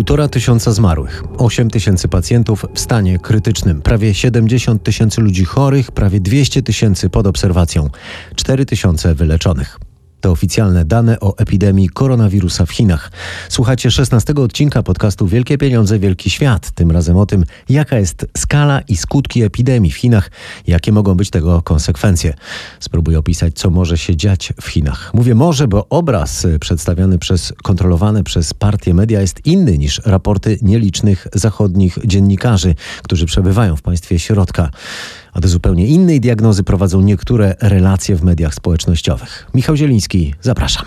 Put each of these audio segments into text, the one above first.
Półtora tysiąca zmarłych, 8 tysięcy pacjentów w stanie krytycznym, prawie 70 tysięcy ludzi chorych, prawie 200 tysięcy pod obserwacją, 4 tysiące wyleczonych. To oficjalne dane o epidemii koronawirusa w Chinach. Słuchacie 16 odcinka podcastu Wielkie Pieniądze, Wielki Świat. Tym razem o tym, jaka jest skala i skutki epidemii w Chinach, jakie mogą być tego konsekwencje. Spróbuję opisać, co może się dziać w Chinach. Mówię może, bo obraz przedstawiany przez kontrolowane przez partie media jest inny niż raporty nielicznych zachodnich dziennikarzy, którzy przebywają w państwie środka a do zupełnie innej diagnozy prowadzą niektóre relacje w mediach społecznościowych. Michał Zieliński, zapraszam.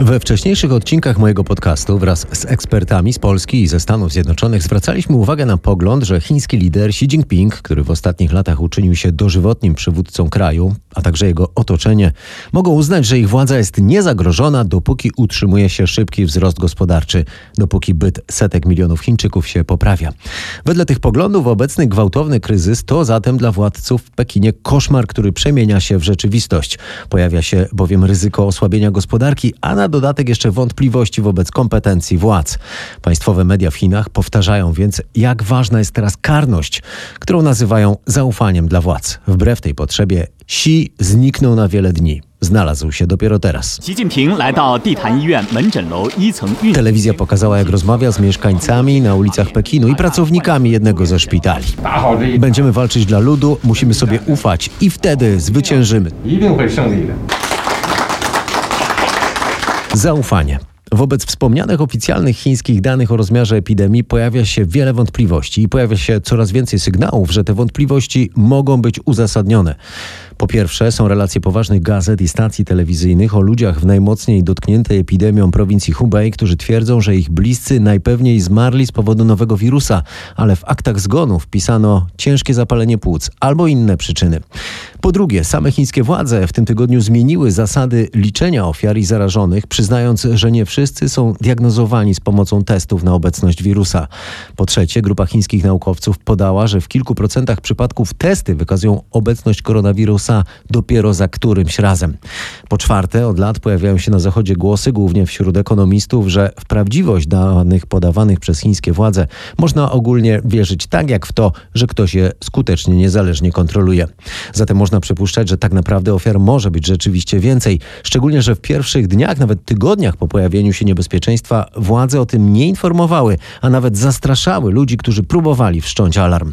We wcześniejszych odcinkach mojego podcastu wraz z ekspertami z Polski i ze Stanów Zjednoczonych zwracaliśmy uwagę na pogląd, że chiński lider Xi Jinping, który w ostatnich latach uczynił się dożywotnim przywódcą kraju, a także jego otoczenie, mogą uznać, że ich władza jest niezagrożona, dopóki utrzymuje się szybki wzrost gospodarczy, dopóki byt setek milionów Chińczyków się poprawia. Wedle tych poglądów obecny gwałtowny kryzys to zatem dla władców w Pekinie koszmar, który przemienia się w rzeczywistość. Pojawia się bowiem ryzyko osłabienia gospodarki, a na dodatek jeszcze wątpliwości wobec kompetencji władz. Państwowe media w Chinach powtarzają więc, jak ważna jest teraz karność, którą nazywają zaufaniem dla władz. Wbrew tej potrzebie Xi zniknął na wiele dni. Znalazł się dopiero teraz. Telewizja pokazała, jak rozmawia z mieszkańcami na ulicach Pekinu i pracownikami jednego ze szpitali. Będziemy walczyć dla ludu, musimy sobie ufać i wtedy zwyciężymy. Zaufanie. Wobec wspomnianych oficjalnych chińskich danych o rozmiarze epidemii pojawia się wiele wątpliwości i pojawia się coraz więcej sygnałów, że te wątpliwości mogą być uzasadnione. Po pierwsze, są relacje poważnych gazet i stacji telewizyjnych o ludziach w najmocniej dotkniętej epidemią prowincji Hubei, którzy twierdzą, że ich bliscy najpewniej zmarli z powodu nowego wirusa, ale w aktach zgonów wpisano ciężkie zapalenie płuc albo inne przyczyny. Po drugie, same chińskie władze w tym tygodniu zmieniły zasady liczenia ofiar i zarażonych, przyznając, że nie wszyscy są diagnozowani z pomocą testów na obecność wirusa. Po trzecie, grupa chińskich naukowców podała, że w kilku procentach przypadków testy wykazują obecność koronawirusa dopiero za którymś razem. Po czwarte, od lat pojawiają się na Zachodzie głosy, głównie wśród ekonomistów, że w prawdziwość danych podawanych przez chińskie władze można ogólnie wierzyć tak jak w to, że ktoś je skutecznie, niezależnie kontroluje. Zatem można przypuszczać, że tak naprawdę ofiar może być rzeczywiście więcej. Szczególnie, że w pierwszych dniach, nawet tygodniach po pojawieniu się niebezpieczeństwa władze o tym nie informowały, a nawet zastraszały ludzi, którzy próbowali wszcząć alarm.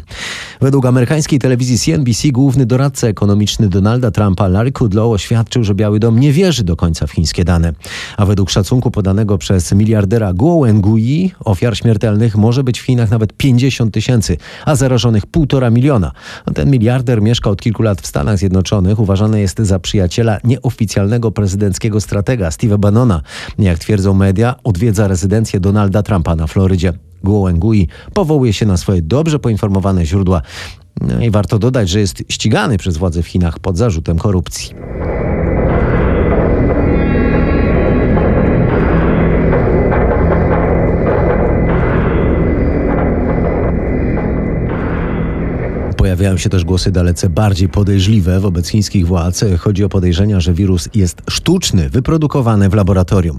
Według amerykańskiej telewizji CNBC główny doradca ekonomiczny Donalda Trumpa Larry Kudlow oświadczył, że Biały Dom nie wierzy do końca w chińskie dane. A według szacunku podanego przez miliardera Guo Wengui ofiar śmiertelnych może być w Chinach nawet 50 tysięcy, a zarażonych półtora miliona. Ten miliarder mieszka od kilku lat w Stanach Stanach Zjednoczonych uważany jest za przyjaciela nieoficjalnego prezydenckiego stratega Steve'a Bannona. Jak twierdzą media, odwiedza rezydencję Donalda Trumpa na Florydzie. Guo Wengui powołuje się na swoje dobrze poinformowane źródła. No I warto dodać, że jest ścigany przez władze w Chinach pod zarzutem korupcji. Pojawiają się też głosy dalece bardziej podejrzliwe wobec chińskich władz. Chodzi o podejrzenia, że wirus jest sztuczny, wyprodukowany w laboratorium.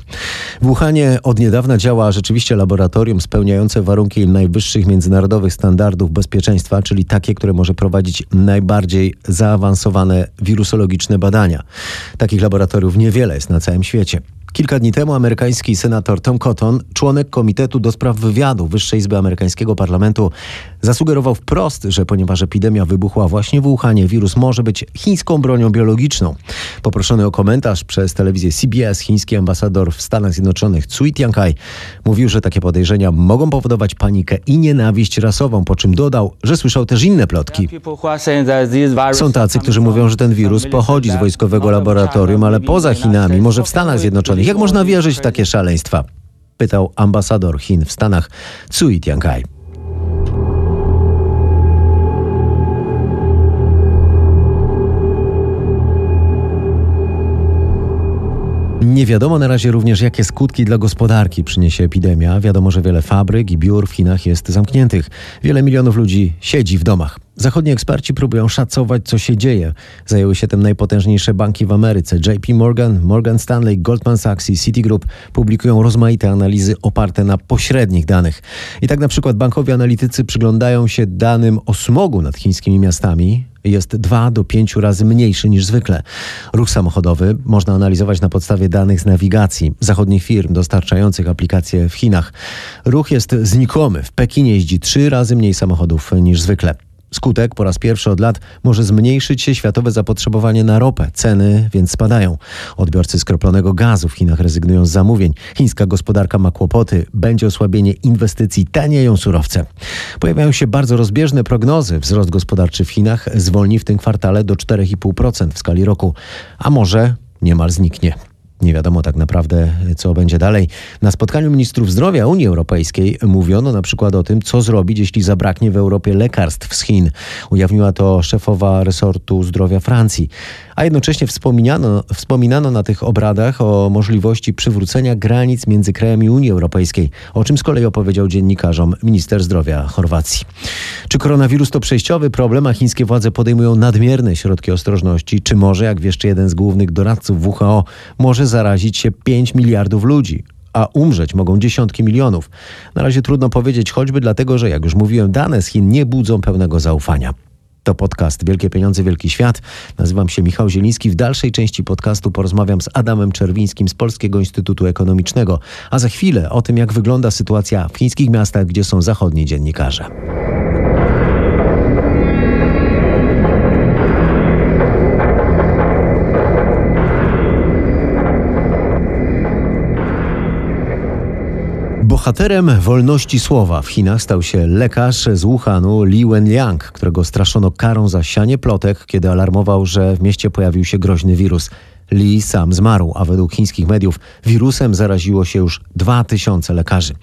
W Wuhanie od niedawna działa rzeczywiście laboratorium spełniające warunki najwyższych międzynarodowych standardów bezpieczeństwa, czyli takie, które może prowadzić najbardziej zaawansowane wirusologiczne badania. Takich laboratoriów niewiele jest na całym świecie. Kilka dni temu amerykański senator Tom Cotton, członek Komitetu do Spraw Wywiadu Wyższej Izby Amerykańskiego Parlamentu, zasugerował wprost, że ponieważ epidemia wybuchła właśnie w Wuhanie, wirus może być chińską bronią biologiczną. Poproszony o komentarz przez telewizję CBS, chiński ambasador w Stanach Zjednoczonych Cui Tiankai mówił, że takie podejrzenia mogą powodować panikę i nienawiść rasową, po czym dodał, że słyszał też inne plotki. Są tacy, którzy mówią, że ten wirus pochodzi z wojskowego laboratorium, ale poza Chinami, może w Stanach Zjednoczonych. Jak można wierzyć w takie szaleństwa? Pytał ambasador Chin w Stanach Cui Tiankai. Nie wiadomo na razie również, jakie skutki dla gospodarki przyniesie epidemia. Wiadomo, że wiele fabryk i biur w Chinach jest zamkniętych. Wiele milionów ludzi siedzi w domach. Zachodni eksperci próbują szacować, co się dzieje. Zajęły się tym najpotężniejsze banki w Ameryce. JP Morgan, Morgan Stanley, Goldman Sachs i Citigroup publikują rozmaite analizy oparte na pośrednich danych. I tak na przykład bankowi analitycy przyglądają się danym o smogu nad chińskimi miastami jest 2 do 5 razy mniejszy niż zwykle. Ruch samochodowy można analizować na podstawie danych z nawigacji zachodnich firm dostarczających aplikacje w Chinach. Ruch jest znikomy. W Pekinie jeździ 3 razy mniej samochodów niż zwykle. Skutek po raz pierwszy od lat może zmniejszyć się światowe zapotrzebowanie na ropę. Ceny więc spadają. Odbiorcy skroplonego gazu w Chinach rezygnują z zamówień. Chińska gospodarka ma kłopoty. Będzie osłabienie inwestycji, tanieją surowce. Pojawiają się bardzo rozbieżne prognozy. Wzrost gospodarczy w Chinach zwolni w tym kwartale do 4,5% w skali roku. A może niemal zniknie. Nie wiadomo tak naprawdę, co będzie dalej. Na spotkaniu ministrów zdrowia Unii Europejskiej mówiono na przykład o tym, co zrobić, jeśli zabraknie w Europie lekarstw z Chin. Ujawniła to szefowa resortu zdrowia Francji. A jednocześnie wspominano, wspominano na tych obradach o możliwości przywrócenia granic między krajami Unii Europejskiej, o czym z kolei opowiedział dziennikarzom minister zdrowia Chorwacji. Czy koronawirus to przejściowy problem, a chińskie władze podejmują nadmierne środki ostrożności? Czy może, jak wieszczy jeden z głównych doradców WHO, może zarazić się 5 miliardów ludzi, a umrzeć mogą dziesiątki milionów. Na razie trudno powiedzieć, choćby dlatego, że jak już mówiłem, dane z Chin nie budzą pełnego zaufania. To podcast Wielkie Pieniądze, Wielki Świat. Nazywam się Michał Zieliński. W dalszej części podcastu porozmawiam z Adamem Czerwińskim z Polskiego Instytutu Ekonomicznego. A za chwilę o tym, jak wygląda sytuacja w chińskich miastach, gdzie są zachodni dziennikarze. Bohaterem wolności słowa w Chinach stał się lekarz z Wuhanu Li Wenliang, którego straszono karą za sianie plotek, kiedy alarmował, że w mieście pojawił się groźny wirus. Li sam zmarł, a według chińskich mediów wirusem zaraziło się już 2000 lekarzy.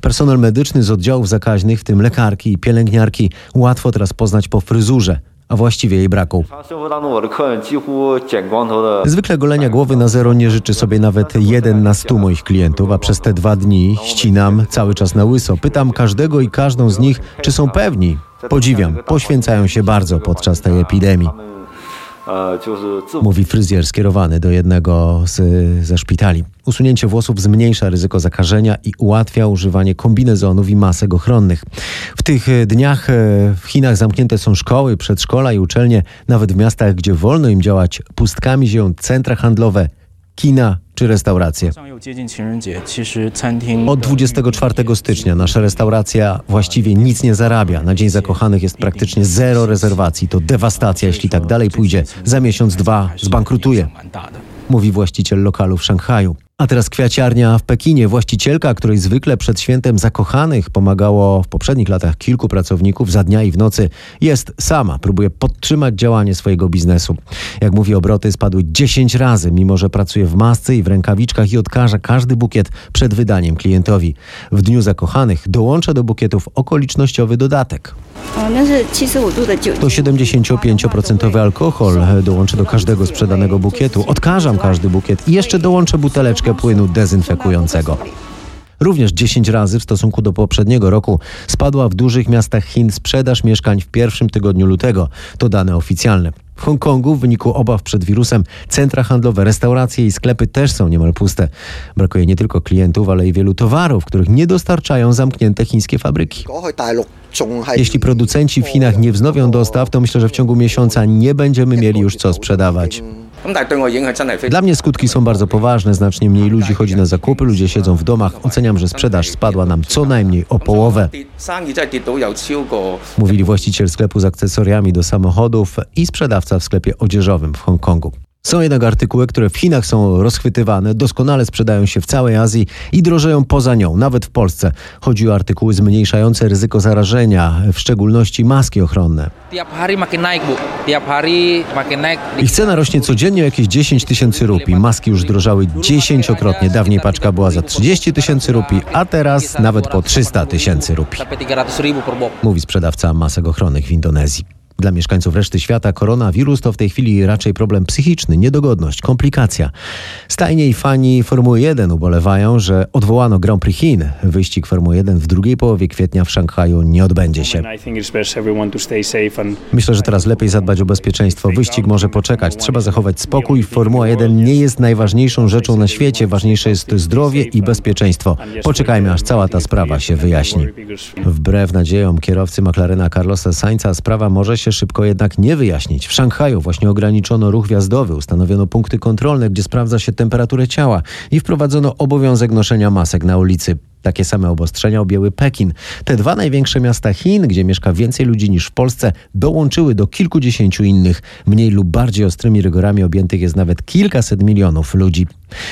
Personel medyczny z oddziałów zakaźnych, w tym lekarki i pielęgniarki, łatwo teraz poznać po fryzurze a właściwie jej braku. Zwykle golenia głowy na zero nie życzy sobie nawet jeden na stu moich klientów, a przez te dwa dni ścinam cały czas na łyso. Pytam każdego i każdą z nich, czy są pewni. Podziwiam, poświęcają się bardzo podczas tej epidemii. Mówi fryzjer skierowany do jednego z, ze szpitali. Usunięcie włosów zmniejsza ryzyko zakażenia i ułatwia używanie kombinezonów i masek ochronnych. W tych dniach e, w Chinach zamknięte są szkoły, przedszkola i uczelnie. Nawet w miastach, gdzie wolno im działać, pustkami zieją centra handlowe, kina czy restauracje. Od 24 stycznia nasza restauracja właściwie nic nie zarabia. Na Dzień Zakochanych jest praktycznie zero rezerwacji. To dewastacja, jeśli tak dalej pójdzie. Za miesiąc, dwa zbankrutuje, mówi właściciel lokalu w Szanghaju. A teraz kwiaciarnia w Pekinie. Właścicielka, której zwykle przed świętem zakochanych pomagało w poprzednich latach kilku pracowników za dnia i w nocy, jest sama. Próbuje podtrzymać działanie swojego biznesu. Jak mówi, obroty spadły 10 razy, mimo że pracuje w masce i w rękawiczkach i odkaża każdy bukiet przed wydaniem klientowi. W dniu zakochanych dołącza do bukietów okolicznościowy dodatek. To 75% alkohol dołączę do każdego sprzedanego bukietu. Odkażam każdy bukiet i jeszcze dołączę buteleczkę płynu dezynfekującego. Również 10 razy w stosunku do poprzedniego roku spadła w dużych miastach Chin sprzedaż mieszkań w pierwszym tygodniu lutego. To dane oficjalne. W Hongkongu w wyniku obaw przed wirusem centra handlowe, restauracje i sklepy też są niemal puste. Brakuje nie tylko klientów, ale i wielu towarów, których nie dostarczają zamknięte chińskie fabryki. Jeśli producenci w Chinach nie wznowią dostaw, to myślę, że w ciągu miesiąca nie będziemy mieli już co sprzedawać. Dla mnie skutki są bardzo poważne. Znacznie mniej ludzi chodzi na zakupy, ludzie siedzą w domach. Oceniam, że sprzedaż spadła nam co najmniej o połowę. Mówili właściciel sklepu z akcesoriami do samochodów i sprzedawca w sklepie odzieżowym w Hongkongu. Są jednak artykuły, które w Chinach są rozchwytywane, doskonale sprzedają się w całej Azji i drożeją poza nią, nawet w Polsce. Chodzi o artykuły zmniejszające ryzyko zarażenia, w szczególności maski ochronne. Ich cena rośnie codziennie o jakieś 10 tysięcy rupii. Maski już drożały dziesięciokrotnie. Dawniej paczka była za 30 tysięcy rupii, a teraz nawet po 300 tysięcy rupii. Mówi sprzedawca masek ochronnych w Indonezji. Dla mieszkańców reszty świata koronawirus to w tej chwili raczej problem psychiczny, niedogodność, komplikacja. Stajnie i fani Formuły 1 ubolewają, że odwołano Grand Prix Chin. Wyścig Formuły 1 w drugiej połowie kwietnia w Szanghaju nie odbędzie się. Myślę, że teraz lepiej zadbać o bezpieczeństwo. Wyścig może poczekać. Trzeba zachować spokój. Formuła 1 nie jest najważniejszą rzeczą na świecie. Ważniejsze jest zdrowie i bezpieczeństwo. Poczekajmy, aż cała ta sprawa się wyjaśni. Wbrew nadziejom kierowcy McLarena Carlosa Sainza sprawa może się szybko jednak nie wyjaśnić. W Szanghaju właśnie ograniczono ruch wjazdowy, ustanowiono punkty kontrolne, gdzie sprawdza się temperaturę ciała i wprowadzono obowiązek noszenia masek na ulicy. Takie same obostrzenia objęły Pekin. Te dwa największe miasta Chin, gdzie mieszka więcej ludzi niż w Polsce, dołączyły do kilkudziesięciu innych. Mniej lub bardziej ostrymi rygorami objętych jest nawet kilkaset milionów ludzi.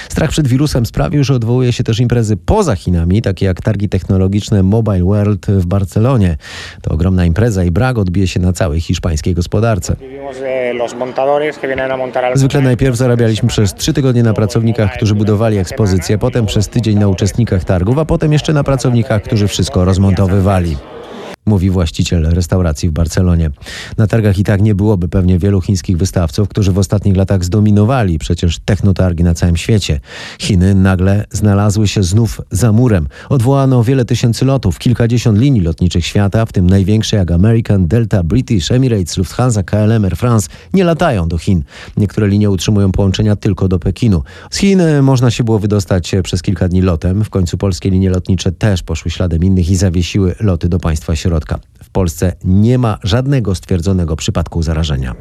Strach przed wirusem sprawił, że odwołuje się też imprezy poza Chinami, takie jak targi technologiczne Mobile World w Barcelonie. To ogromna impreza i brak odbije się na całej hiszpańskiej gospodarce. Zwykle najpierw zarabialiśmy przez trzy tygodnie na pracownikach, którzy budowali ekspozycję, potem przez tydzień na uczestnikach targów, a potem jeszcze na pracownikach, którzy wszystko rozmontowywali mówi właściciel restauracji w Barcelonie. Na targach i tak nie byłoby pewnie wielu chińskich wystawców, którzy w ostatnich latach zdominowali przecież technotargi na całym świecie. Chiny nagle znalazły się znów za murem. Odwołano wiele tysięcy lotów, kilkadziesiąt linii lotniczych świata, w tym największe jak American, Delta, British, Emirates, Lufthansa, KLM, Air France, nie latają do Chin. Niektóre linie utrzymują połączenia tylko do Pekinu. Z Chin można się było wydostać przez kilka dni lotem. W końcu polskie linie lotnicze też poszły śladem innych i zawiesiły loty do państwa środka W Polsce nie ma żadnego stwierdzonego przypadku zarażenia.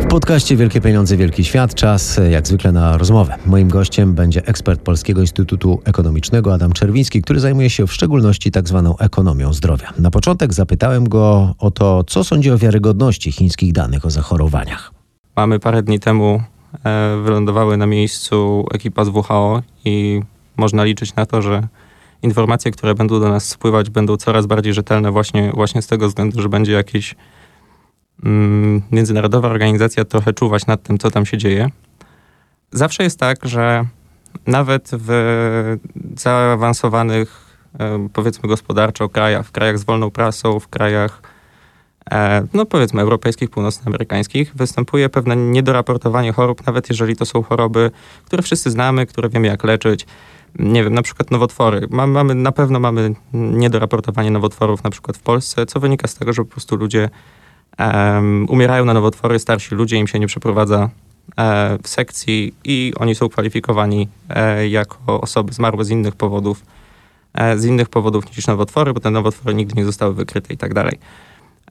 W podcaście Wielkie Pieniądze, Wielki Świat czas jak zwykle na rozmowę. Moim gościem będzie ekspert Polskiego Instytutu Ekonomicznego Adam Czerwiński, który zajmuje się w szczególności tak zwaną ekonomią zdrowia. Na początek zapytałem go o to, co sądzi o wiarygodności chińskich danych o zachorowaniach. Mamy parę dni temu E, wylądowały na miejscu ekipa z WHO i można liczyć na to, że informacje, które będą do nas spływać, będą coraz bardziej rzetelne właśnie, właśnie z tego względu, że będzie jakaś mm, międzynarodowa organizacja trochę czuwać nad tym, co tam się dzieje. Zawsze jest tak, że nawet w zaawansowanych, e, powiedzmy gospodarczo krajach, w krajach z wolną prasą, w krajach no powiedzmy europejskich, północnoamerykańskich, występuje pewne niedoraportowanie chorób, nawet jeżeli to są choroby, które wszyscy znamy, które wiemy jak leczyć. Nie wiem, na przykład nowotwory. Mamy, na pewno mamy niedoraportowanie nowotworów na przykład w Polsce, co wynika z tego, że po prostu ludzie um, umierają na nowotwory, starsi ludzie, im się nie przeprowadza e, w sekcji i oni są kwalifikowani e, jako osoby zmarłe z innych powodów, e, z innych powodów niż nowotwory, bo te nowotwory nigdy nie zostały wykryte i tak dalej.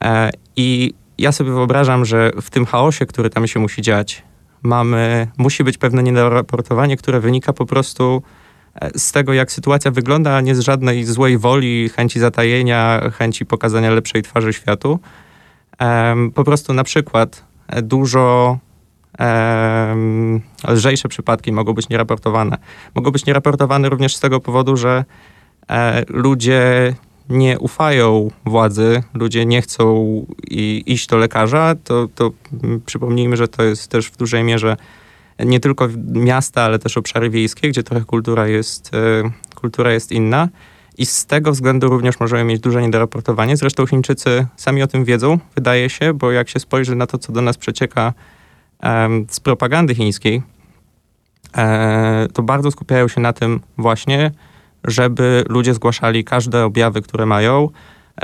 E, I ja sobie wyobrażam, że w tym chaosie, który tam się musi dziać, mamy, musi być pewne nieraportowanie, które wynika po prostu e, z tego, jak sytuacja wygląda, a nie z żadnej złej woli, chęci zatajenia, chęci pokazania lepszej twarzy światu. Po prostu na przykład e, dużo lżejsze przypadki mogą być nieraportowane. Mogą być nieraportowane również z tego powodu, że ludzie nie ufają władzy, ludzie nie chcą i, iść do lekarza, to, to przypomnijmy, że to jest też w dużej mierze nie tylko miasta, ale też obszary wiejskie, gdzie trochę kultura jest, e, kultura jest inna. I z tego względu również możemy mieć duże niedoraportowanie. Zresztą Chińczycy sami o tym wiedzą, wydaje się, bo jak się spojrzy na to, co do nas przecieka z propagandy chińskiej, e, to bardzo skupiają się na tym właśnie, żeby ludzie zgłaszali każde objawy, które mają.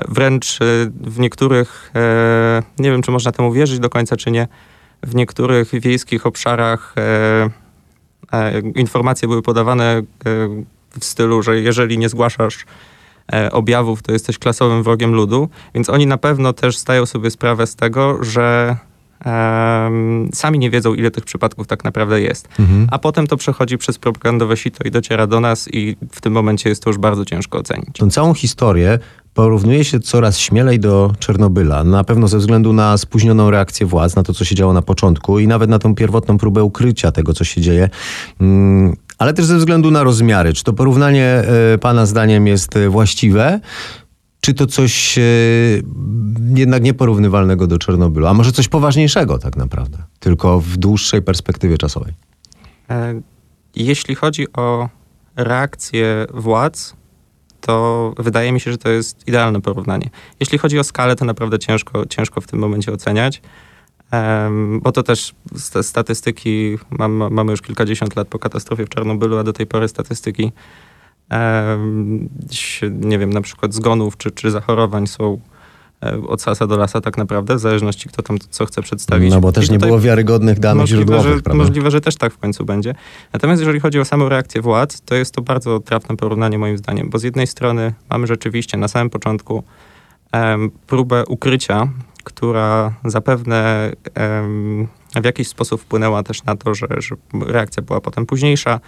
Wręcz e, w niektórych, e, nie wiem czy można temu wierzyć do końca, czy nie, w niektórych wiejskich obszarach e, informacje były podawane w stylu, że jeżeli nie zgłaszasz objawów, to jesteś klasowym wrogiem ludu. Więc oni na pewno też zdają sobie sprawę z tego, że sami nie wiedzą, ile tych przypadków tak naprawdę jest. Mhm. A potem to przechodzi przez propagandowe sito i dociera do nas i w tym momencie jest to już bardzo ciężko ocenić. Tą całą historię porównuje się coraz śmielej do Czernobyla. Na pewno ze względu na spóźnioną reakcję władz, na to, co się działo na początku i nawet na tą pierwotną próbę ukrycia tego, co się dzieje. Mm, ale też ze względu na rozmiary. Czy to porównanie e, Pana zdaniem jest e, właściwe? Czy to coś e, jednak nieporównywalnego do Czernobylu, a może coś poważniejszego tak naprawdę, tylko w dłuższej perspektywie czasowej? E, jeśli chodzi o reakcję władz, to wydaje mi się, że to jest idealne porównanie. Jeśli chodzi o skalę, to naprawdę ciężko, ciężko w tym momencie oceniać, bo to też statystyki, mam, mamy już kilkadziesiąt lat po katastrofie w Czarnobylu, a do tej pory statystyki, nie wiem, na przykład zgonów czy, czy zachorowań są E, od sasa do lasa tak naprawdę, w zależności kto tam co chce przedstawić. No bo też nie było wiarygodnych danych możliwe, źródłowych, że, prawda? Możliwe, że też tak w końcu będzie. Natomiast jeżeli chodzi o samą reakcję władz, to jest to bardzo trafne porównanie moim zdaniem, bo z jednej strony mamy rzeczywiście na samym początku um, próbę ukrycia, która zapewne um, w jakiś sposób wpłynęła też na to, że, że reakcja była potem późniejsza,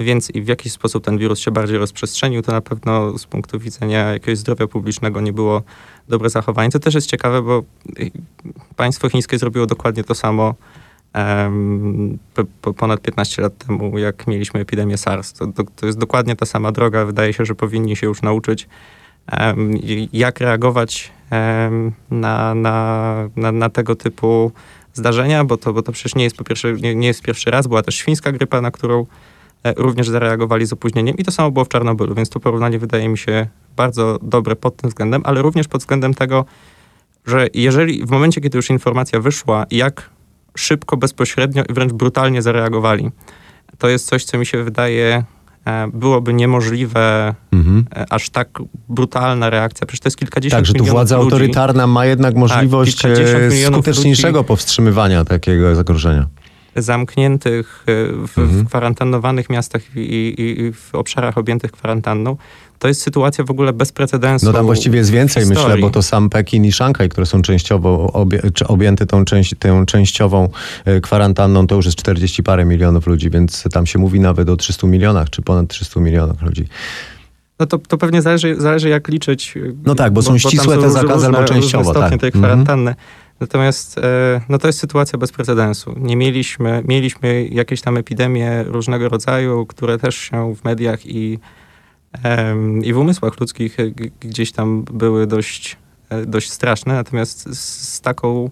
więc i w jakiś sposób ten wirus się bardziej rozprzestrzenił, to na pewno z punktu widzenia jakiegoś zdrowia publicznego nie było dobre zachowanie. To też jest ciekawe, bo państwo chińskie zrobiło dokładnie to samo po, ponad 15 lat temu, jak mieliśmy epidemię SARS. To, to, to, jest dokładnie ta sama droga. Wydaje się, że powinni się już nauczyć, jak reagować na, na, na, na, tego typu zdarzenia, bo to, bo to przecież nie jest po pierwsze, nie, nie jest pierwszy raz. Była też świńska grypa, na którą również zareagowali z opóźnieniem i to samo było w Czarnobylu, więc to porównanie wydaje mi się bardzo dobre pod tym względem, ale również pod względem tego, że jeżeli w momencie, kiedy już informacja wyszła, jak szybko, bezpośrednio i wręcz brutalnie zareagowali, to jest coś, co mi się wydaje e, byłoby niemożliwe, mhm. E, aż tak brutalna reakcja. Przecież to jest kilkadziesiąt Tak, że tu władza ludzi. autorytarna ma jednak tak, możliwość tak, skuteczniejszego ludzi. powstrzymywania takiego zagrożenia zamkniętych, e, w, mhm. w kwarantannowanych miastach i, i, i, w obszarach objętych kwarantanną, to jest sytuacja w ogóle bez precedensu. No tam właściwie jest więcej, myślę, bo to sam Pekin i Szanghaj, które są częściowo obie, objęte tą, część, tą częściową e, kwarantanną, to już jest 40 parę milionów ludzi, więc tam się mówi nawet o 300 milionach, czy ponad 300 milionach ludzi. No to, to pewnie zależy, zależy jak liczyć. No tak, bo, bo są ścisłe bo te zakazy albo częściowo. Tak. tej kwarantanny. Mhm. Natomiast e, no to jest sytuacja bez precedensu. Nie mieliśmy, mieliśmy jakieś tam epidemie różnego rodzaju, które też się w mediach i, i w umysłach ludzkich e, gdzieś tam były dość, e, dość straszne, natomiast z, taką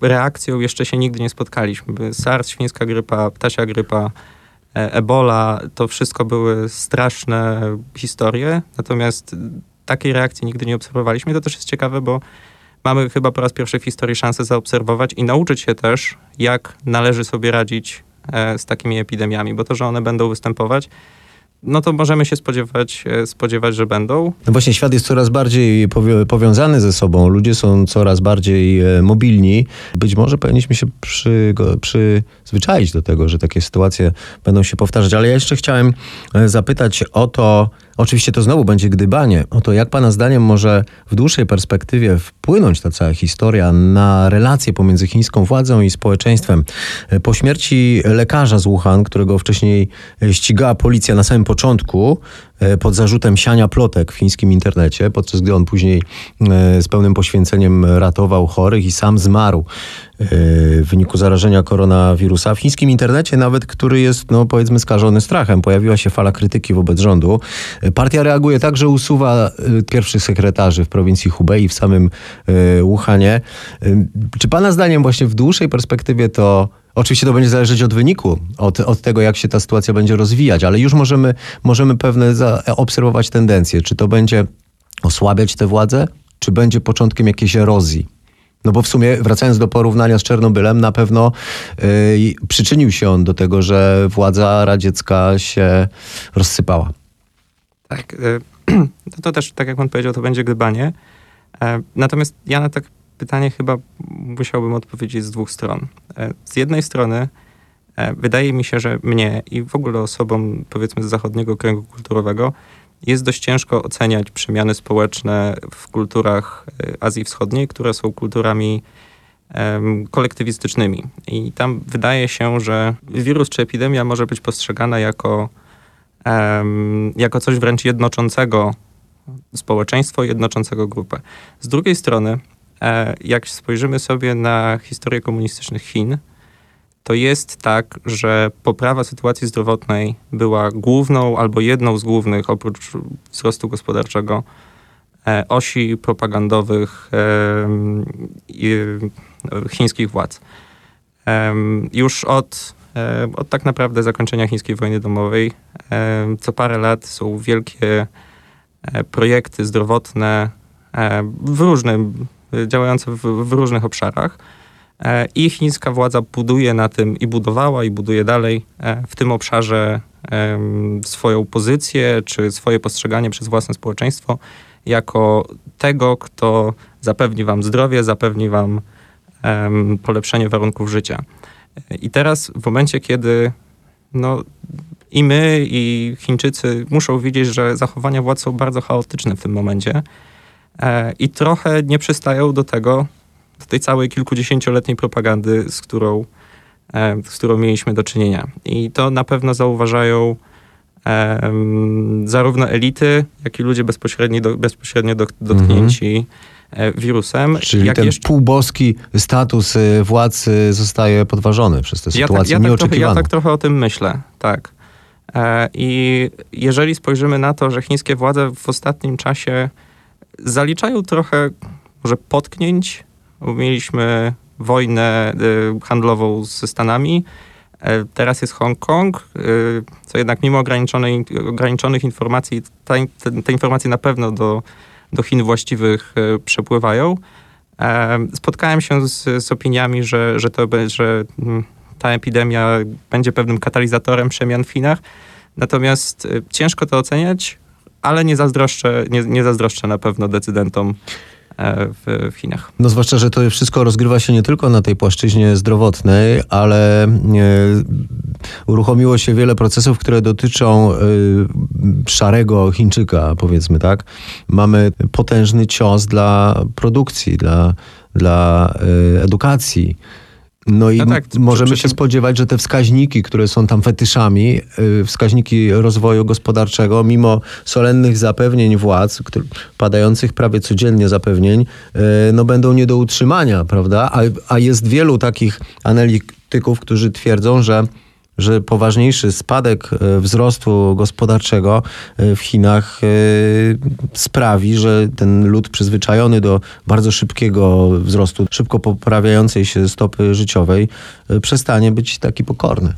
reakcją jeszcze się nigdy nie spotkaliśmy. SARS, świńska grypa, ptasia grypa, Ebola, to wszystko były straszne historie, natomiast takiej reakcji nigdy nie obserwowaliśmy. To też jest ciekawe, bo mamy chyba po raz pierwszy w historii szansę zaobserwować i nauczyć się też, jak należy sobie radzić e, z takimi epidemiami, bo to, że one będą występować, no to możemy się spodziewać, e, spodziewać, że będą. No właśnie, świat jest coraz bardziej powiązany ze sobą, ludzie są coraz bardziej e, mobilni. Być może powinniśmy się przy, przyzwyczaić do tego, że takie sytuacje będą się powtarzać, ale ja jeszcze chciałem zapytać o to, Oczywiście to znowu będzie gdybanie o to, jak Pana zdaniem może w dłuższej perspektywie wpłynąć ta cała historia na relacje pomiędzy chińską władzą i społeczeństwem. Po śmierci lekarza z Wuhan, którego wcześniej ścigała policja na samym początku, pod zarzutem siania plotek w chińskim internecie, podczas gdy on później e, z pełnym poświęceniem ratował chorych i sam zmarł e, w wyniku zarażenia koronawirusa. W chińskim internecie nawet, który jest, no powiedzmy, skażony strachem, pojawiła się fala krytyki wobec rządu. Partia reaguje tak, że usuwa pierwszych sekretarzy w prowincji Hubei, w samym Wuhanie. Czy pana zdaniem właśnie w dłuższej perspektywie to Oczywiście to będzie zależeć od wyniku, od, od tego, jak się ta sytuacja będzie rozwijać, ale już możemy, możemy pewne obserwować tendencje. Czy to będzie osłabiać tę władzę, czy będzie początkiem jakiejś erozji? No bo w sumie, wracając do porównania z Czernobylem, na pewno yy, przyczynił się on do tego, że władza radziecka się rozsypała. Tak. Yy, to, też, tak jak pan powiedział, to będzie gdybanie. Yy, natomiast ja na tak pytanie chyba musiałbym odpowiedzieć z dwóch stron. E, z jednej strony e, wydaje mi się, że mnie i w ogóle osobom powiedzmy z zachodniego kręgu kulturowego jest dość ciężko oceniać przemiany społeczne w kulturach e, Azji Wschodniej, które są kulturami kolektywistycznymi. I tam wydaje się, że wirus czy epidemia może być postrzegana jako, jako coś wręcz jednoczącego społeczeństwo, jednoczącego grupę. Z drugiej strony jak spojrzymy sobie na historię komunistycznych Chin, to jest tak, że poprawa sytuacji zdrowotnej była główną albo jedną z głównych, oprócz wzrostu gospodarczego, e, osi propagandowych chińskich władz. Już od e, od tak naprawdę zakończenia chińskiej wojny domowej. E, co parę lat są wielkie e, projekty zdrowotne w różnym, działające w, w różnych obszarach. I chińska władza buduje na tym i budowała, i buduje dalej w tym obszarze swoją pozycję, czy swoje postrzeganie przez własne społeczeństwo jako tego, kto zapewni wam zdrowie, zapewni wam polepszenie warunków życia. I teraz w momencie, kiedy no, i my, i Chińczycy muszą widzieć, że zachowania władz są bardzo chaotyczne w tym momencie e, i trochę nie przystają do tego, do tej całej kilkudziesięcioletniej propagandy, z którą, e, z którą mieliśmy do czynienia. I to na pewno zauważają e, zarówno elity, jak i ludzie bezpośrednio, do, bezpośrednio do, dotknięci mhm E, wirusem. Czyli jak ten jeszcze... półboski status e, władz zostaje podważony przez tę ja sytuację tak, ja nieoczekiwaną. Tak trochę, ja tak trochę o tym myślę, tak. E, I jeżeli spojrzymy na to, że chińskie władze w ostatnim czasie zaliczają trochę może potknięć, mieliśmy wojnę handlową ze Stanami, teraz jest Hongkong, co jednak mimo ograniczonych informacji, te, te informacje na pewno do do Chin właściwych e, przepływają. E, spotkałem się z, z opiniami, że, że, to, że mm, ta epidemia będzie pewnym katalizatorem przemian w Chinach. Natomiast e, ciężko to oceniać, ale nie zazdroszczę, nie, nie zazdroszczę na pewno decydentom E, w, w Chinach. No zwłaszcza, że to wszystko rozgrywa się nie tylko na tej płaszczyźnie zdrowotnej, ale e, uruchomiło się wiele procesów, które dotyczą e, szarego Chińczyka, powiedzmy tak. Mamy potężny cios dla produkcji, dla, dla edukacji no i no tak, możemy się spodziewać, że te wskaźniki, które są tam fetyszami, y, wskaźniki rozwoju gospodarczego, mimo solennych zapewnień władz, padających prawie codziennie zapewnień, y, no będą nie do utrzymania, prawda? A, a jest wielu takich analityków, którzy twierdzą, że że poważniejszy spadek e, wzrostu gospodarczego e, w Chinach e, sprawi, że ten lud przyzwyczajony do bardzo szybkiego wzrostu, szybko poprawiającej się stopy życiowej, przestanie być taki pokorny.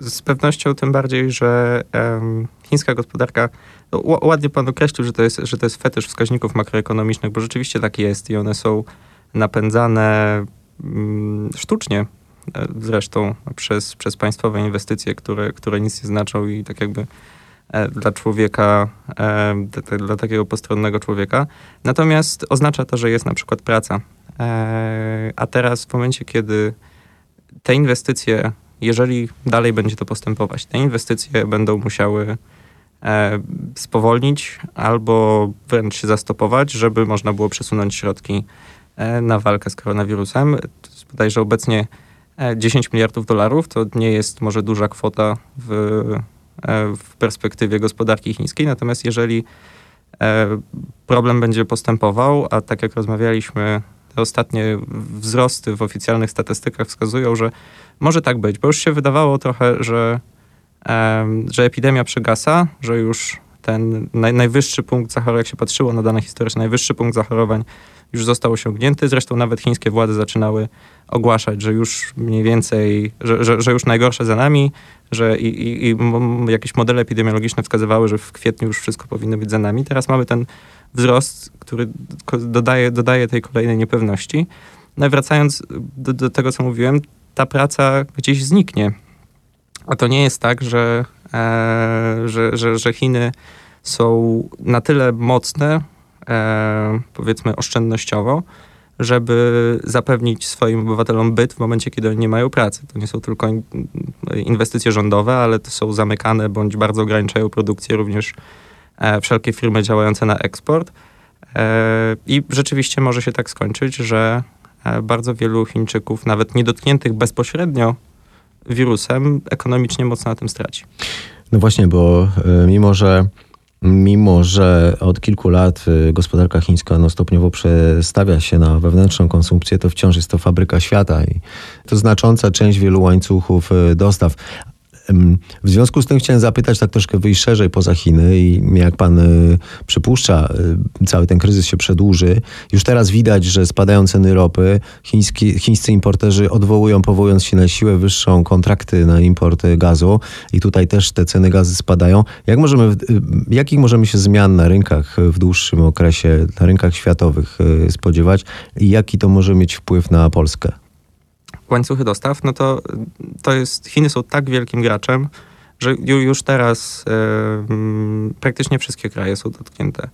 Z pewnością tym bardziej, że um, chińska gospodarka, no, ładnie pan określił, że to, jest, że to jest fetysz wskaźników makroekonomicznych, bo rzeczywiście tak jest i one są napędzane um, sztucznie zresztą przez, przez państwowe inwestycje, które, które nic nie znaczą i tak jakby e, dla człowieka, e, dla takiego postronnego człowieka. Natomiast oznacza to, że jest na przykład praca. A teraz w momencie, kiedy te inwestycje, jeżeli dalej będzie to postępować, te inwestycje będą musiały spowolnić albo wręcz się zastopować, żeby można było przesunąć środki na walkę z koronawirusem. Bodajże obecnie 10 e, miliardów dolarów to nie jest może duża kwota w, e, w perspektywie gospodarki chińskiej, natomiast jeżeli e, problem będzie postępował, a tak jak rozmawialiśmy, te ostatnie wzrosty w oficjalnych statystykach wskazują, że może tak być, bo już się wydawało trochę, że, że epidemia przegasa, że już ten naj, najwyższy punkt zachorowań, jak się patrzyło na dane historyczne, najwyższy punkt zachorowań już został osiągnięty. Zresztą nawet chińskie władze zaczynały ogłaszać, że już mniej więcej, że, że, że już najgorsze za nami, że i, i, i jakieś modele epidemiologiczne wskazywały, że w kwietniu już wszystko powinno być za nami. Teraz mamy ten wzrost, który dodaje, dodaje tej kolejnej niepewności. No wracając do, do tego, co mówiłem, ta praca gdzieś zniknie. A to nie jest tak, że, e, że, że, że Chiny są na tyle mocne, e, powiedzmy oszczędnościowo, żeby zapewnić swoim obywatelom byt w momencie, kiedy oni nie mają pracy. To nie są tylko inwestycje rządowe, ale to są zamykane bądź bardzo ograniczają produkcję również e, wszelkie firmy działające na eksport. E, I rzeczywiście może się tak skończyć, że e, bardzo wielu Chińczyków, nawet niedotkniętych bezpośrednio wirusem, ekonomicznie mocno na tym straci. No właśnie, bo e, mimo, że mimo że od kilku lat y, gospodarka chińska no, stopniowo przestawia się na wewnętrzną konsumpcję, to wciąż jest to fabryka świata i to znacząca część wielu łańcuchów y, dostaw. W związku z tym chciałem zapytać tak troszkę wyjść szerzej poza Chiny i jak pan y, przypuszcza, y, cały ten kryzys się przedłuży. Już teraz widać, że spadają ceny ropy. Chiński, chińscy importerzy odwołują, powołując się na siłę wyższą, kontrakty na import gazu i tutaj też te ceny gazy spadają. Jak możemy, y, jakich możemy się zmian na rynkach w dłuższym okresie, na rynkach światowych spodziewać i jaki to może mieć wpływ na Polskę? Łańcuchy dostaw, no to, to jest, Chiny są tak wielkim graczem, że już teraz e, praktycznie wszystkie kraje są dotknięte.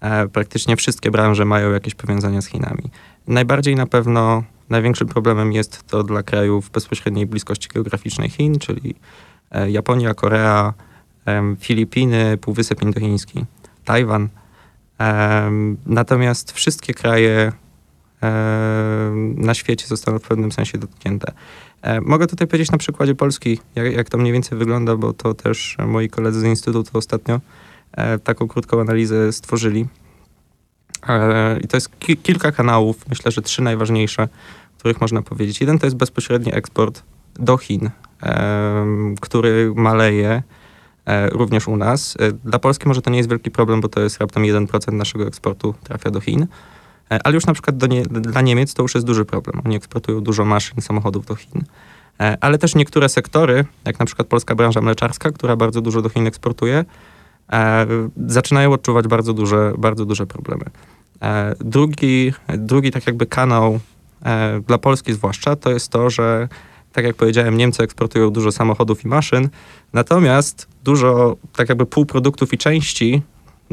E, praktycznie wszystkie branże mają jakieś powiązania z Chinami. Najbardziej na pewno największym problemem jest to dla krajów bezpośredniej bliskości geograficznej Chin, czyli e, Japonia, Korea, Filipiny, Półwysep Indochiński, Tajwan. Natomiast wszystkie kraje na świecie zostaną w pewnym sensie dotknięte. E, mogę tutaj powiedzieć na przykładzie Polski, jak, jak to mniej więcej wygląda, bo to też moi koledzy z Instytutu ostatnio e, taką krótką analizę stworzyli. E, I to jest ki kilka kanałów, myślę, że trzy najważniejsze, których można powiedzieć. Jeden to jest bezpośredni eksport do Chin, który maleje również u nas. Dla Polski może to nie jest wielki problem, bo to jest raptem 1% naszego eksportu trafia do Chin. E, ale już na przykład nie, dla Niemiec to już jest duży problem. Oni eksportują dużo maszyn, samochodów do Chin. E, ale też niektóre sektory, jak na przykład polska branża mleczarska, która bardzo dużo do Chin eksportuje, e, zaczynają odczuwać bardzo duże, bardzo duże problemy. Drugi, drugi tak jakby kanał dla Polski zwłaszcza, to jest to, że tak jak powiedziałem, Niemcy eksportują dużo samochodów i maszyn, natomiast dużo tak jakby półproduktów i części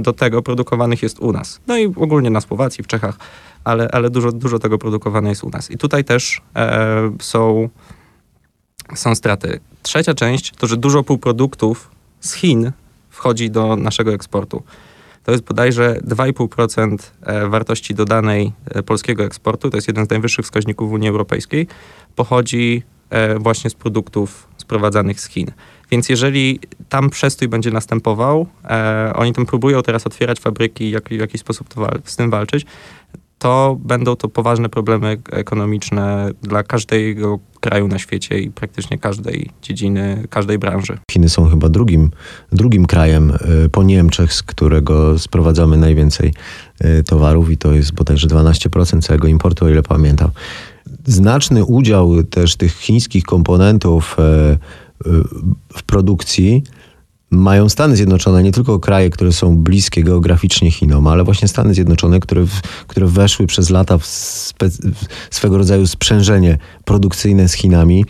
do tego produkowanych jest u nas. No i ogólnie na Słowacji, w Czechach, ale, ale dużo, dużo tego produkowane jest u nas. I tutaj też e, są, są straty. Trzecia część to, że dużo półproduktów z Chin wchodzi do naszego eksportu. To jest bodajże 2,5% e, wartości dodanej e, polskiego eksportu, to jest jeden z najwyższych wskaźników w Unii Europejskiej, pochodzi e, właśnie z produktów sprowadzanych z Chin. Więc jeżeli tam przestój będzie następował, e, oni tam próbują teraz otwierać fabryki, jak, w jakiś sposób to, z tym walczyć, to będą to poważne problemy ekonomiczne dla każdego kraju na świecie i praktycznie każdej dziedziny, każdej branży. Chiny są chyba drugim, drugim krajem e, po Niemczech, z którego sprowadzamy najwięcej e, towarów i to jest bodajże 12% całego importu, o ile pamiętam. Znaczny udział też tych chińskich komponentów e, w produkcji mają Stany Zjednoczone, nie tylko kraje, które są bliskie geograficznie Chinom, ale właśnie Stany Zjednoczone, które, które weszły przez lata w, spe, w swego rodzaju sprzężenie produkcyjne z Chinami.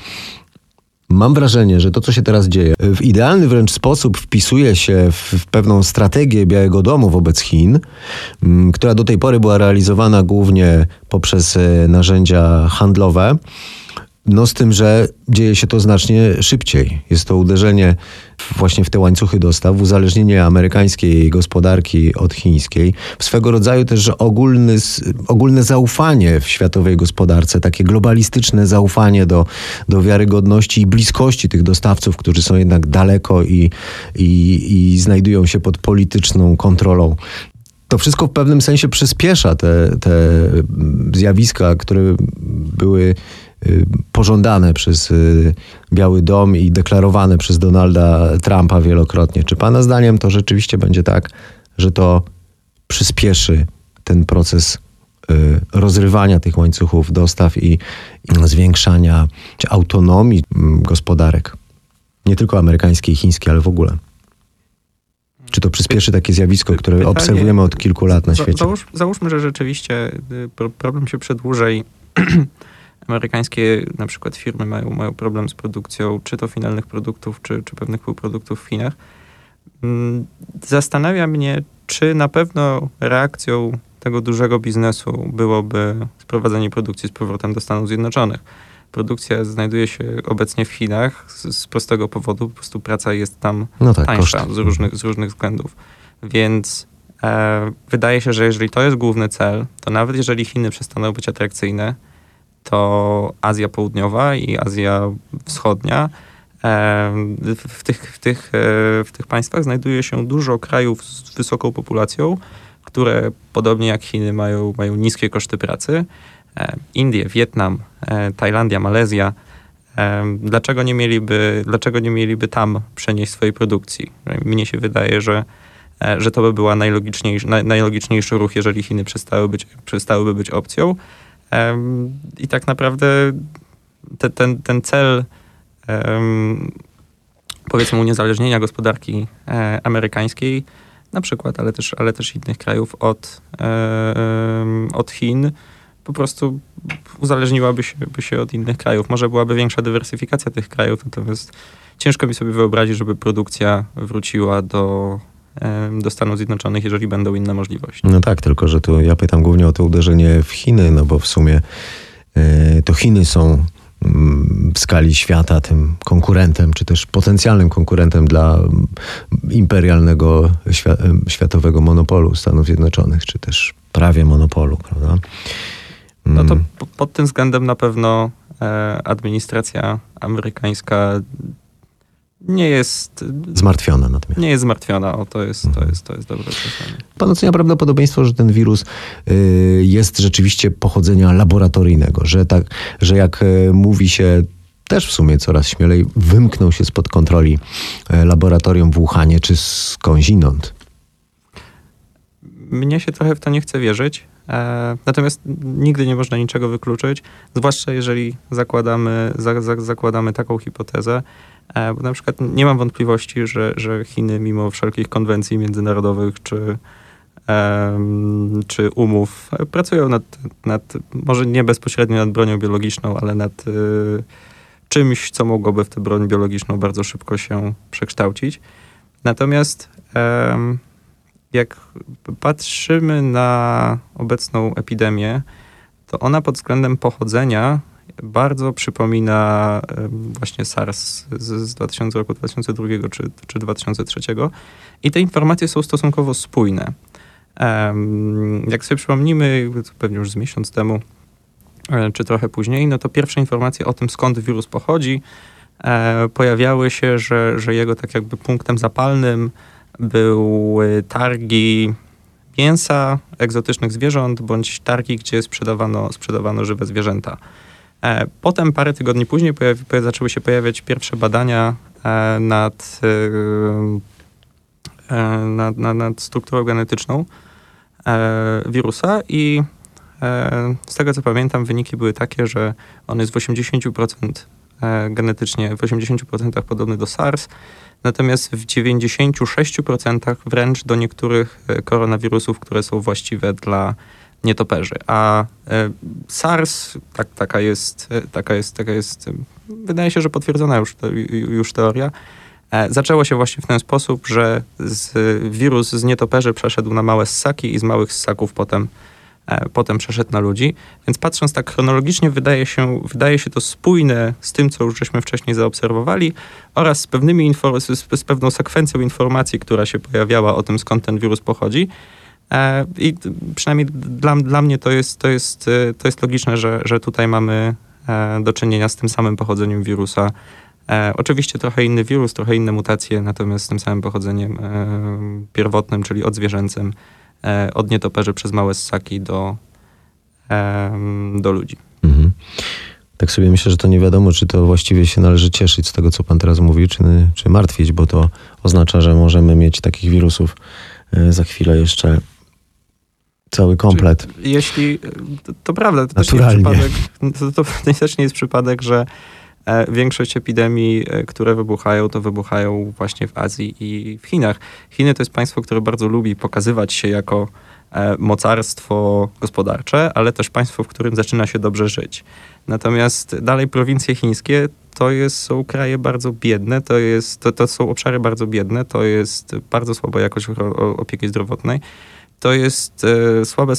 Mam wrażenie, że to, co się teraz dzieje, w idealny wręcz sposób wpisuje się w, pewną strategię Białego Domu wobec Chin, która do tej pory była realizowana głównie poprzez e, narzędzia handlowe. No z tym, że dzieje się to znacznie szybciej. Jest to uderzenie właśnie w te łańcuchy dostaw, uzależnienie amerykańskiej gospodarki od chińskiej, swego rodzaju też ogólny, ogólne zaufanie w światowej gospodarce, takie globalistyczne zaufanie do, do wiarygodności i bliskości tych dostawców, którzy są jednak daleko i, i, i znajdują się pod polityczną kontrolą to wszystko w pewnym sensie przyspiesza te, te zjawiska, które były pożądane przez y, Biały Dom i deklarowane przez Donalda Trumpa wielokrotnie. Czy Pana zdaniem to rzeczywiście będzie tak, że to przyspieszy ten proces y, rozrywania tych łańcuchów dostaw i, zwiększania autonomii mm, gospodarek? Nie tylko amerykańskiej i chińskiej, ale w ogóle. Czy to przyspieszy takie zjawisko, które Pytanie, obserwujemy od kilku lat na świecie? Załóż, załóżmy, że rzeczywiście problem się przedłuży i amerykańskie na przykład firmy mają, mają problem z produkcją czy to finalnych produktów, czy, czy pewnych półproduktów w Chinach. Mm, zastanawia mnie, czy na pewno reakcją tego dużego biznesu byłoby sprowadzenie produkcji z powrotem do Stanów Zjednoczonych. Produkcja znajduje się obecnie w Chinach z, z prostego powodu, po prostu praca jest tam no tak, tańsza z różnych, z różnych względów. Więc e, wydaje się, że jeżeli to jest główny cel, to nawet jeżeli Chiny przestaną być atrakcyjne, to Azja Południowa i Azja Wschodnia. W tych, w, tych, e, w tych państwach znajduje się dużo krajów z wysoką populacją, które podobnie jak Chiny mają, mają niskie koszty pracy. Indie, Wietnam, e, Tajlandia, Malezja Dlaczego nie mieliby, dlaczego nie mieliby tam przenieść swojej produkcji? Mnie się wydaje, że, e, że to by była najlogiczniejszy, najlogiczniejszy ruch, jeżeli Chiny przestały być, przestałyby być opcją. I tak naprawdę te, ten, ten cel powiedzmy uniezależnienia gospodarki e, amerykańskiej na przykład, ale też, ale też innych krajów od, od Chin po prostu uzależniłaby się, by się od innych krajów. Może byłaby większa dywersyfikacja tych krajów, natomiast ciężko mi sobie wyobrazić, żeby produkcja wróciła do, do Stanów Zjednoczonych, jeżeli będą inne możliwości. No tak, tylko że tu ja pytam głównie o to uderzenie w Chiny, no bo w sumie e, to Chiny są mm, w skali świata tym konkurentem, czy też potencjalnym konkurentem dla imperialnego światowego monopolu Stanów Zjednoczonych, czy też prawie monopolu, prawda? No to mm. pod tym względem na pewno e, administracja amerykańska nie jest... Zmartwiona natomiast. Nie jest zmartwiona, o to jest, to jest, to jest dobre określenie. Pan ocenia prawdopodobieństwo, że ten wirus y, jest rzeczywiście pochodzenia laboratoryjnego, że, tak, że jak y, mówi się też w sumie coraz śmielej, wymknął się spod kontroli y, laboratorium w Wuhanie czy skądinąd? Mnie się trochę w to nie chce wierzyć. E, natomiast nigdy nie można niczego wykluczyć, zwłaszcza jeżeli zakładamy, za, za, zakładamy taką hipotezę, bo na przykład nie mam wątpliwości, że, że Chiny mimo wszelkich konwencji międzynarodowych czy, czy umów pracują nad, nad, może nie bezpośrednio nad bronią biologiczną, ale nad e, czymś, co mogłoby w tę broń biologiczną bardzo szybko się przekształcić. Natomiast jak patrzymy na obecną epidemię, to ona pod względem pochodzenia bardzo przypomina właśnie SARS z, 2000, roku 2002 czy, czy 2003 i te informacje są stosunkowo spójne. Jak sobie przypomnimy, pewnie już z miesiąc temu, e, czy trochę później, no to pierwsze informacje o tym, skąd wirus pochodzi, e, pojawiały się, że, że jego tak jakby punktem zapalnym były targi mięsa, egzotycznych zwierząt, bądź targi, gdzie sprzedawano, sprzedawano żywe zwierzęta. E, potem parę tygodni później pojawi, zaczęły się pojawiać pierwsze badania e, nad, e, nad, nad, nad strukturą genetyczną wirusa i z tego co pamiętam wyniki były takie, że on jest w 80% genetycznie, w 80% podobny do SARS, natomiast w 96% wręcz do niektórych koronawirusów, które są właściwe dla nietoperzy. A e, SARS, tak, taka, jest, e, taka, jest, taka jest, wydaje się, że potwierdzona już, już teoria, zaczęło się właśnie w ten sposób, że z, wirus z nietoperzy przeszedł na małe ssaki i z małych ssaków potem E, potem przeszedł na ludzi. Więc patrząc tak chronologicznie, wydaje się, wydaje się to spójne z tym, co już żeśmy wcześniej zaobserwowali oraz z, pewnymi z, z pewną sekwencją informacji, która się pojawiała o tym, skąd ten wirus pochodzi. E, I przynajmniej dla, dla mnie to jest, to jest, e, to jest logiczne, że, że tutaj mamy do czynienia z tym samym pochodzeniem wirusa. oczywiście trochę inny wirus, trochę inne mutacje, natomiast z tym samym pochodzeniem pierwotnym, czyli odzwierzęcym. E, od nietoperzy przez małe ssaki do, do ludzi. Mhm. Tak sobie myślę, że to nie wiadomo, czy to właściwie się należy cieszyć z tego, co pan teraz mówi, czy, czy martwić, bo to oznacza, że możemy mieć takich wirusów e, za chwilę jeszcze cały komplet. Czy, jeśli, to, to prawda, to też, nie jest przypadek, to, to, też nie jest przypadek, że E, większość epidemii, e, które wybuchają, to wybuchają właśnie w Azji i w Chinach. Chiny to jest państwo, które bardzo lubi pokazywać się jako e, mocarstwo gospodarcze, ale też państwo, w którym zaczyna się dobrze żyć. Natomiast dalej prowincje chińskie to jest, są kraje bardzo biedne, to, jest, to, to są obszary bardzo biedne, to jest bardzo słaba jakość opieki zdrowotnej to jest e, słabe,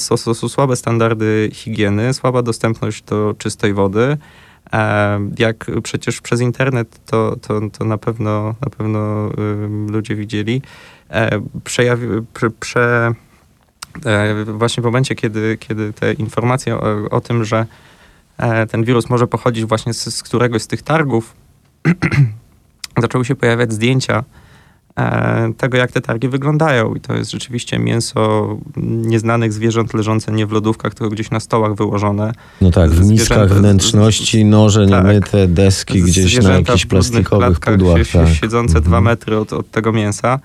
słabe standardy higieny, słaba dostępność do czystej wody, jak przecież przez internet to, to, to na pewno, na pewno ludzie widzieli, przejawi, prze, e, właśnie w momencie, kiedy, kiedy te informacje o, o tym, że e, ten wirus może pochodzić właśnie z, z któregoś z tych targów, zaczęły się pojawiać zdjęcia e, tego, jak te targi wyglądają. I to jest rzeczywiście mięso nieznanych zwierząt leżące nie w lodówkach, tylko gdzieś na stołach wyłożone. No tak, w miskach wnętrzności, noże tak, niemyte, deski gdzieś na jakichś plastikowych pudłach. Tak. Siedzące mhm. dwa metry od, od tego mięsa.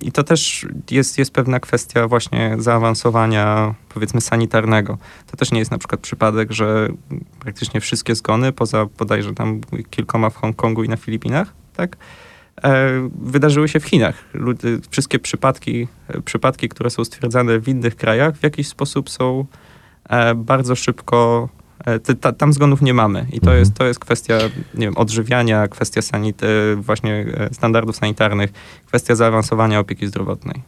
I to też jest, jest pewna kwestia właśnie zaawansowania, powiedzmy, sanitarnego. To też nie jest na przykład przypadek, że praktycznie wszystkie zgony, poza bodajże tam kilkoma w Hongkongu i na Filipinach, tak, e, wydarzyły się w Chinach. Wszystkie przypadki, przypadki, które są stwierdzane w innych krajach, w jakiś sposób są e, bardzo szybko E, tam zgonów nie mamy i to, mhm. jest, to jest kwestia nie wiem, odżywiania, kwestia sanit, właśnie e, standardów sanitarnych, kwestia zaawansowania opieki zdrowotnej.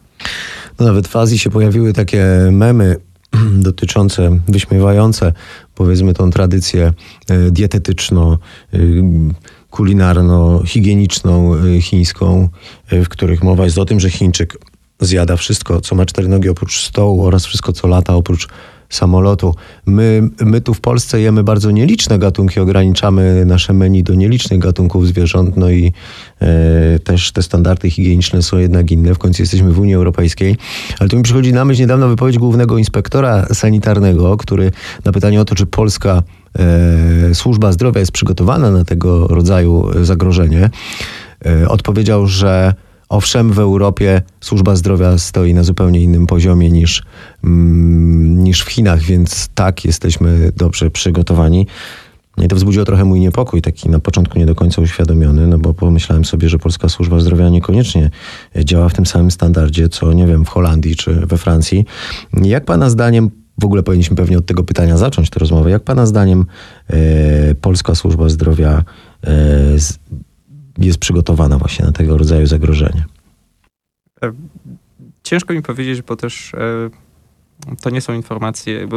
No nawet w Azji się pojawiły takie memy dotyczące, wyśmiewające powiedzmy tą tradycję e, dietetyczną, kulinarno-higieniczną chińską, w których mowa jest o tym, że Chińczyk zjada wszystko, co ma cztery nogi oprócz stołu oraz wszystko, co lata oprócz samolotu. My, my tu w Polsce jemy bardzo nieliczne gatunki, ograniczamy nasze menu do nielicznych gatunków zwierząt, no i e, też te standardy higieniczne są jednak inne. W końcu jesteśmy w Unii Europejskiej. Ale tu mi przychodzi na myśl niedawno wypowiedź głównego inspektora sanitarnego, który na pytanie o to, czy Polska e, służba zdrowia jest przygotowana na tego rodzaju zagrożenie, e, odpowiedział, że Owszem, w Europie służba zdrowia stoi na zupełnie innym poziomie niż, mm, niż w Chinach, więc tak, jesteśmy dobrze przygotowani. I to wzbudziło trochę mój niepokój, taki na początku nie do końca uświadomiony, no bo pomyślałem sobie, że polska służba zdrowia niekoniecznie działa w tym samym standardzie, co nie wiem, w Holandii czy we Francji. Jak Pana zdaniem, w ogóle powinniśmy pewnie od tego pytania zacząć tę rozmowę, jak Pana zdaniem e, polska służba zdrowia e, jest przygotowana właśnie na tego rodzaju zagrożenie? E, ciężko mi powiedzieć, bo też to nie są informacje,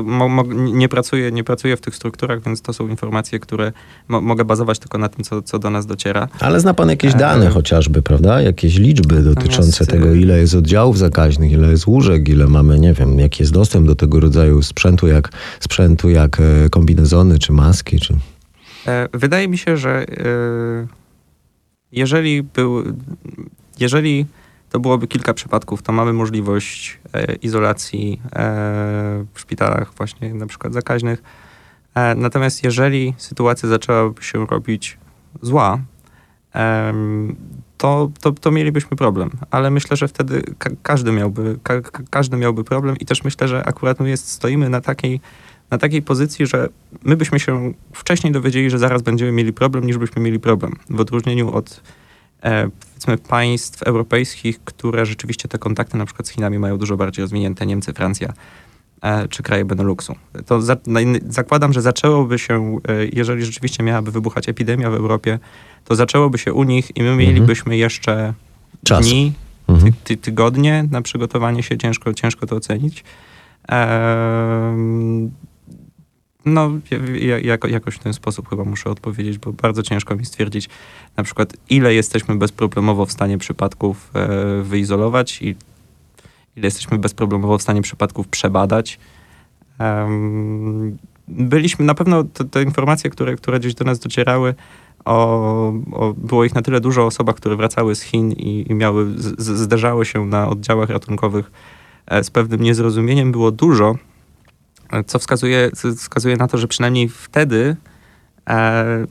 nie, pracuję, nie pracuję w tych strukturach, więc to są informacje, które mo, mogę bazować tylko na tym, co, co do nas dociera. Ale zna pan jakieś e, dane e... chociażby, prawda? Jakieś liczby dotyczące tego, ile jest oddziałów zakaźnych, ile jest łóżek, ile mamy, nie wiem, jaki jest dostęp do tego rodzaju sprzętu, jak sprzętu, jak kombinezony, czy maski, czy... Wydaje mi się, że jeżeli był, jeżeli to byłoby kilka przypadków, to mamy możliwość e, izolacji e, w szpitalach właśnie na przykład zakaźnych. E, natomiast jeżeli sytuacja zaczęłaby się robić zła, to, to, to mielibyśmy problem. Ale myślę, że wtedy ka każdy, miałby, ka każdy miałby problem i też myślę, że akurat my jest, stoimy na takiej na takiej pozycji, że my byśmy się wcześniej dowiedzieli, że zaraz będziemy mieli problem, niż byśmy mieli problem. W odróżnieniu od powiedzmy państw europejskich, które rzeczywiście te kontakty na przykład z Chinami mają dużo bardziej rozwinięte, Niemcy, Francja e, czy kraje Beneluxu. To za, zakładam, że zaczęłoby się, e, jeżeli rzeczywiście miałaby wybuchać epidemia w Europie, to zaczęłoby się u nich i my mhm. mielibyśmy jeszcze Czas. dni, mhm. ty, ty, tygodnie na przygotowanie się, ciężko, ciężko to ocenić. No, ja, jako, jakoś w ten sposób chyba muszę odpowiedzieć, bo bardzo ciężko mi stwierdzić na przykład, ile jesteśmy bezproblemowo w stanie przypadków e, wyizolować i ile jesteśmy bezproblemowo w stanie przypadków przebadać. Um, byliśmy, na pewno te, te, informacje, które, które gdzieś do nas docierały, o, o, było ich na tyle dużo o osobach, które wracały z Chin i, i miały, z, zderzały się na oddziałach ratunkowych e, z pewnym niezrozumieniem, było dużo, co wskazuje, wskazuje na to, że przynajmniej wtedy e,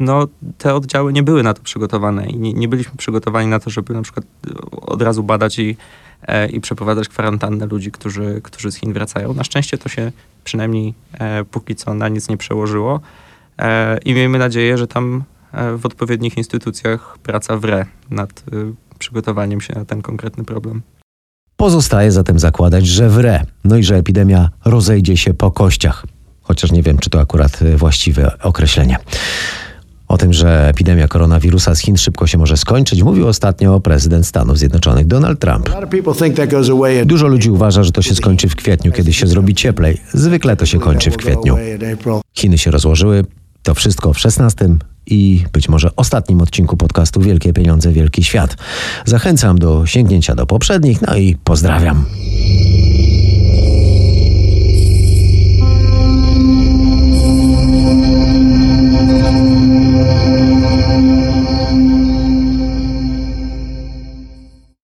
no, te oddziały nie były na to przygotowane i nie, nie, byliśmy przygotowani na to, żeby na przykład od razu badać i, e, i przeprowadzać kwarantannę ludzi, którzy, którzy z Chin wracają. Na szczęście to się przynajmniej e, póki co na nic nie przełożyło i miejmy nadzieję, że tam w odpowiednich instytucjach praca wre nad przygotowaniem się na ten konkretny problem. Pozostaje zatem zakładać, że wre, no i że epidemia rozejdzie się po kościach. Chociaż nie wiem, czy to akurat e, właściwe określenie. O tym, że epidemia koronawirusa z Chin szybko się może skończyć, mówił ostatnio prezydent Stanów Zjednoczonych Donald Trump. Dużo ludzi uważa, że to się skończy w kwietniu, kiedy się zrobi cieplej. Zwykle to się kończy w kwietniu. Chiny się rozłożyły, to wszystko w 16 i być może ostatnim odcinku podcastu Wielkie Pieniądze, Wielki Świat. Zachęcam do sięgnięcia do poprzednich, no i pozdrawiam.